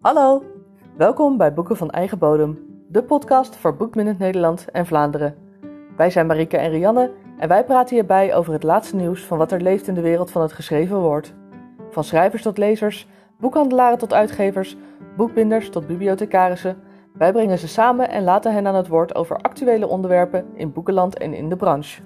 Hallo, welkom bij Boeken van Eigen Bodem, de podcast voor Boekminnend Nederland en Vlaanderen. Wij zijn Marike en Rianne en wij praten hierbij over het laatste nieuws van wat er leeft in de wereld van het geschreven woord. Van schrijvers tot lezers, boekhandelaren tot uitgevers, boekbinders tot bibliothecarissen. Wij brengen ze samen en laten hen aan het woord over actuele onderwerpen in boekenland en in de branche.